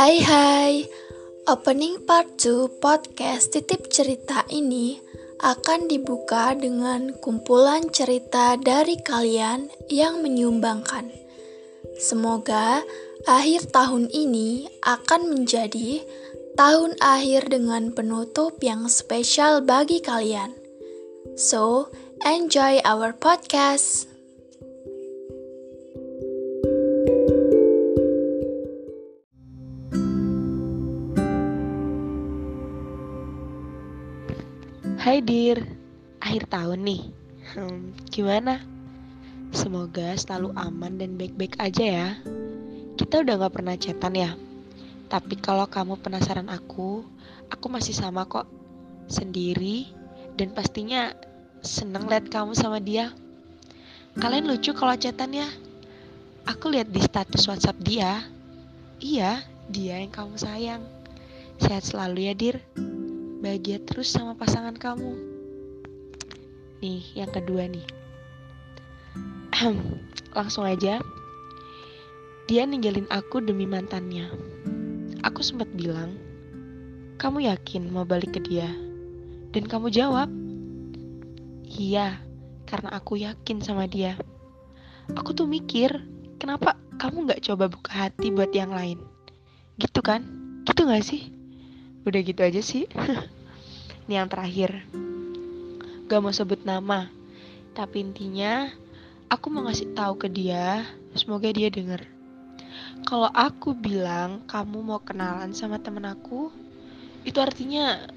Hai hai, opening part 2 podcast titip cerita ini akan dibuka dengan kumpulan cerita dari kalian yang menyumbangkan. Semoga akhir tahun ini akan menjadi tahun akhir dengan penutup yang spesial bagi kalian. So, enjoy our podcast. Hai Dir, akhir tahun nih. Hmm, gimana? Semoga selalu aman dan baik-baik aja ya. Kita udah gak pernah chatan ya. Tapi kalau kamu penasaran aku, aku masih sama kok. Sendiri dan pastinya seneng lihat kamu sama dia. Kalian lucu kalau chatan ya. Aku lihat di status WhatsApp dia. Iya, dia yang kamu sayang. Sehat selalu ya, Dir bahagia terus sama pasangan kamu. Nih, yang kedua nih. Langsung aja. Dia ninggalin aku demi mantannya. Aku sempat bilang, "Kamu yakin mau balik ke dia?" Dan kamu jawab, "Iya, karena aku yakin sama dia." Aku tuh mikir, kenapa kamu gak coba buka hati buat yang lain? Gitu kan? Gitu gak sih? Udah gitu aja sih. Ini yang terakhir. Gak mau sebut nama. Tapi intinya, aku mau ngasih tahu ke dia, semoga dia denger. Kalau aku bilang kamu mau kenalan sama temen aku, itu artinya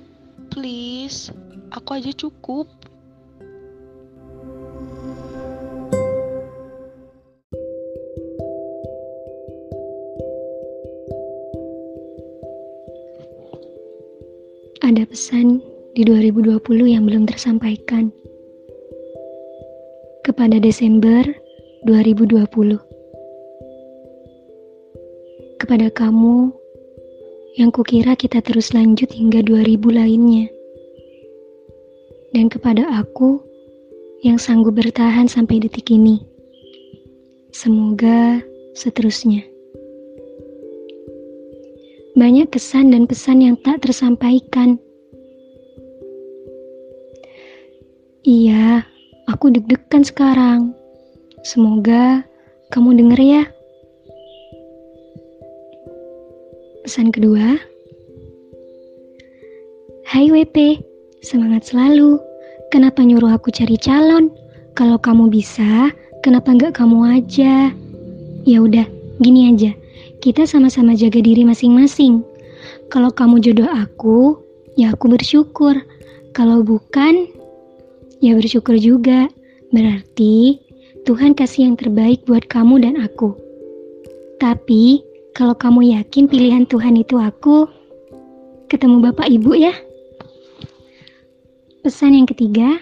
please, aku aja cukup. Ada pesan di 2020 yang belum tersampaikan. Kepada Desember 2020. Kepada kamu yang kukira kita terus lanjut hingga 2000 lainnya. Dan kepada aku yang sanggup bertahan sampai detik ini. Semoga seterusnya. Banyak kesan dan pesan yang tak tersampaikan. Iya, aku deg-degan sekarang. Semoga kamu denger ya. Pesan kedua. Hai WP, semangat selalu. Kenapa nyuruh aku cari calon? Kalau kamu bisa, kenapa nggak kamu aja? Ya udah, gini aja kita sama-sama jaga diri masing-masing. Kalau kamu jodoh aku, ya aku bersyukur. Kalau bukan, ya bersyukur juga. Berarti Tuhan kasih yang terbaik buat kamu dan aku. Tapi, kalau kamu yakin pilihan Tuhan itu aku, ketemu Bapak Ibu ya. Pesan yang ketiga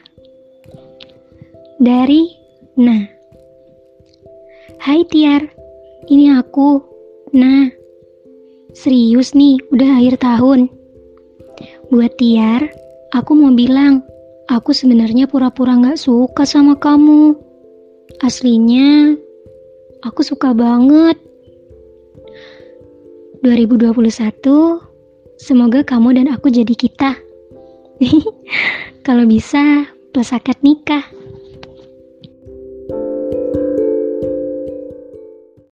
dari Nah. Hai Tiar, ini aku Nah, serius nih, udah akhir tahun. Buat Tiar, aku mau bilang, aku sebenarnya pura-pura gak suka sama kamu. Aslinya, aku suka banget. 2021, semoga kamu dan aku jadi kita. Kalau bisa, plus akad nikah.